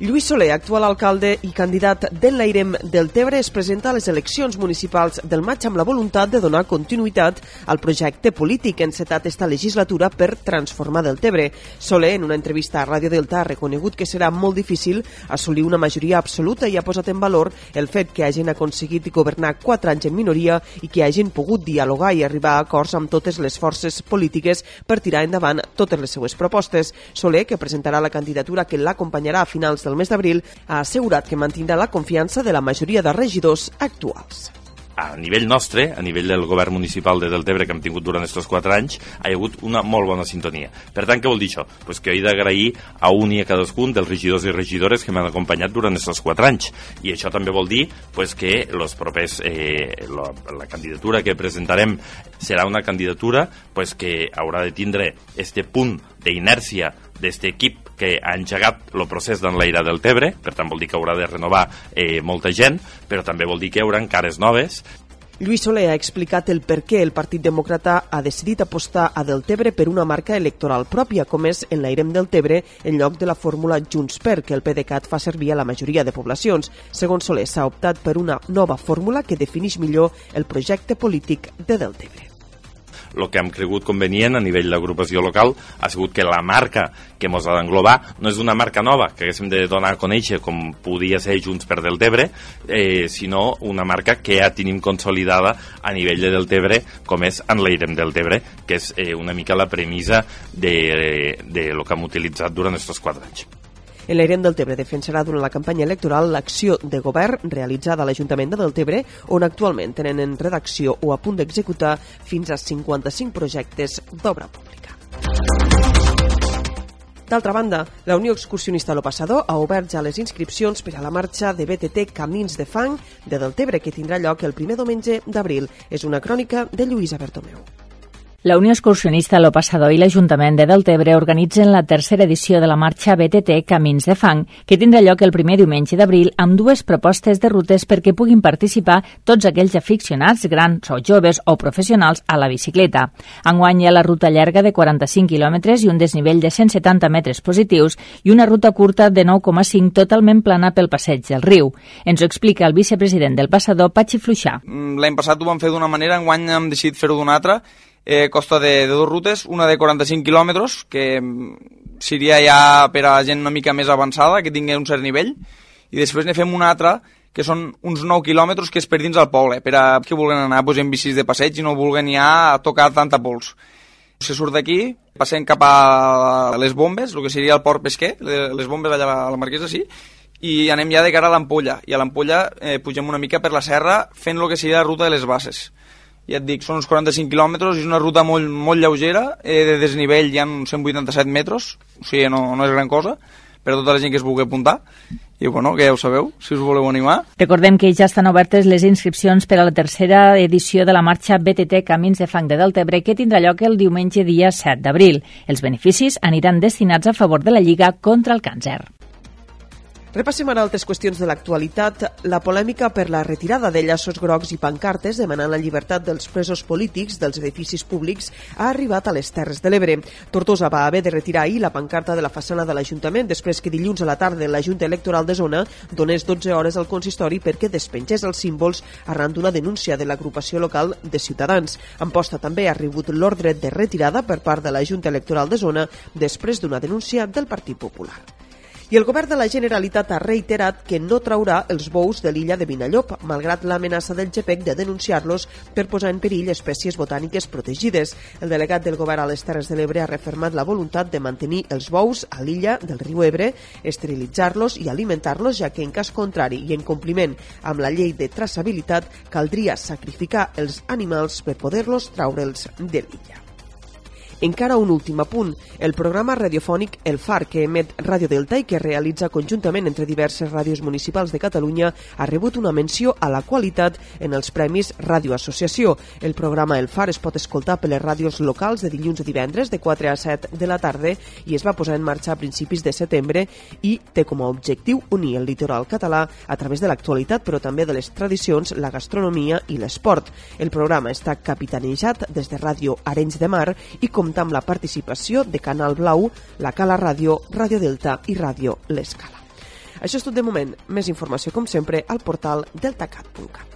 Lluís Soler, actual alcalde i candidat d'Enlairem del Tebre, es presenta a les eleccions municipals del maig amb la voluntat de donar continuïtat al projecte polític encetat esta legislatura per transformar del Tebre. Soler, en una entrevista a Ràdio Delta, ha reconegut que serà molt difícil assolir una majoria absoluta i ha posat en valor el fet que hagin aconseguit governar quatre anys en minoria i que hagin pogut dialogar i arribar a acords amb totes les forces polítiques per tirar endavant totes les seues propostes. Soler, que presentarà la candidatura que l'acompanyarà a finals del del mes d'abril, ha assegurat que mantindrà la confiança de la majoria de regidors actuals a nivell nostre, a nivell del govern municipal de Deltebre que hem tingut durant aquests quatre anys, ha hagut una molt bona sintonia. Per tant, què vol dir això? Pues que he d'agrair a un i a cadascun dels regidors i regidores que m'han acompanyat durant aquests quatre anys. I això també vol dir pues, que los propers, eh, la, la candidatura que presentarem serà una candidatura pues, que haurà de tindre este punt d'inèrcia d'aquest equip que ha engegat el procés d'enlaire del Tebre, per tant vol dir que haurà de renovar eh, molta gent, però també vol dir que hi haurà cares noves Lluís Soler ha explicat el per què el Partit Demòcrata ha decidit apostar a Deltebre per una marca electoral pròpia, com és en l'Airem del Tebre, en lloc de la fórmula Junts per, que el PDeCAT fa servir a la majoria de poblacions. Segons Soler, s'ha optat per una nova fórmula que defineix millor el projecte polític de Deltebre el que hem cregut convenient a nivell d'agrupació local ha sigut que la marca que ens ha d'englobar no és una marca nova que haguéssim de donar a conèixer com podia ser Junts per Deltebre, eh, sinó una marca que ja tenim consolidada a nivell de Deltebre com és Enlairem Deltebre, que és eh, una mica la premissa de, de lo que hem utilitzat durant aquests quatre anys. En l'Airem del Tebre defensarà durant la campanya electoral l'acció de govern realitzada a l'Ajuntament de Deltebre, on actualment tenen en redacció o a punt d'executar fins a 55 projectes d'obra pública. D'altra banda, la Unió Excursionista Lo Passador ha obert ja les inscripcions per a la marxa de BTT Camins de Fang de Deltebre, que tindrà lloc el primer diumenge d'abril. És una crònica de Lluïsa Bertomeu. La Unió Excursionista Lo Passador i l'Ajuntament de Deltebre organitzen la tercera edició de la marxa BTT Camins de Fang, que tindrà lloc el primer diumenge d'abril amb dues propostes de rutes perquè puguin participar tots aquells aficionats, grans o joves o professionals a la bicicleta. Enguany hi ha la ruta llarga de 45 quilòmetres i un desnivell de 170 metres positius i una ruta curta de 9,5 totalment plana pel passeig del riu. Ens ho explica el vicepresident del Passador, Patxi Fluixà. L'any passat ho vam fer d'una manera, enguany hem decidit fer-ho d'una altra eh, costa de, de dues rutes, una de 45 quilòmetres, que mm, seria ja per a gent una mica més avançada, que tingui un cert nivell, i després ne fem una altra, que són uns 9 quilòmetres que és per dins del poble, per a que vulguen anar pues, en bicis de passeig i no vulguen ja tocar tanta pols. Se surt d'aquí, passem cap a les bombes, el que seria el port pesquer, les bombes allà a la Marquesa, sí, i anem ja de cara a l'Ampolla. I a l'Ampolla eh, pugem una mica per la serra fent el que seria la ruta de les bases ja et dic, són uns 45 quilòmetres, és una ruta molt, molt lleugera, eh, de desnivell hi ha uns 187 metres, o sigui, no, no és gran cosa, per a tota la gent que es vulgui apuntar. I bueno, que ja ho sabeu, si us voleu animar. Recordem que ja estan obertes les inscripcions per a la tercera edició de la marxa BTT Camins de Fang de Deltebre que tindrà lloc el diumenge dia 7 d'abril. Els beneficis aniran destinats a favor de la Lliga contra el càncer. Repassem ara altres qüestions de l'actualitat. La polèmica per la retirada de llaços grocs i pancartes demanant la llibertat dels presos polítics dels edificis públics ha arribat a les Terres de l'Ebre. Tortosa va haver de retirar ahir la pancarta de la façana de l'Ajuntament després que dilluns a la tarda la Junta Electoral de Zona donés 12 hores al consistori perquè despengés els símbols arran d'una denúncia de l'agrupació local de Ciutadans. Amposta també ha rebut l'ordre de retirada per part de la Junta Electoral de Zona després d'una denúncia del Partit Popular. I el govern de la Generalitat ha reiterat que no traurà els bous de l'illa de Vinallop, malgrat l'amenaça del GPEC de denunciar-los per posar en perill espècies botàniques protegides. El delegat del govern a les Terres de l'Ebre ha refermat la voluntat de mantenir els bous a l'illa del riu Ebre, esterilitzar-los i alimentar-los, ja que en cas contrari i en compliment amb la llei de traçabilitat caldria sacrificar els animals per poder-los traure'ls de l'illa. Encara un últim apunt. El programa radiofònic El Far, que emet Radio Delta i que realitza conjuntament entre diverses ràdios municipals de Catalunya, ha rebut una menció a la qualitat en els Premis Radio Associació. El programa El Far es pot escoltar per les ràdios locals de dilluns a divendres de 4 a 7 de la tarda i es va posar en marxa a principis de setembre i té com a objectiu unir el litoral català a través de l'actualitat però també de les tradicions, la gastronomia i l'esport. El programa està capitanejat des de Ràdio Arenys de Mar i compta amb la participació de Canal Blau, la Cala Ràdio, Ràdio Delta i Ràdio L'Escala. Això és tot de moment. Més informació, com sempre, al portal deltacat.cat.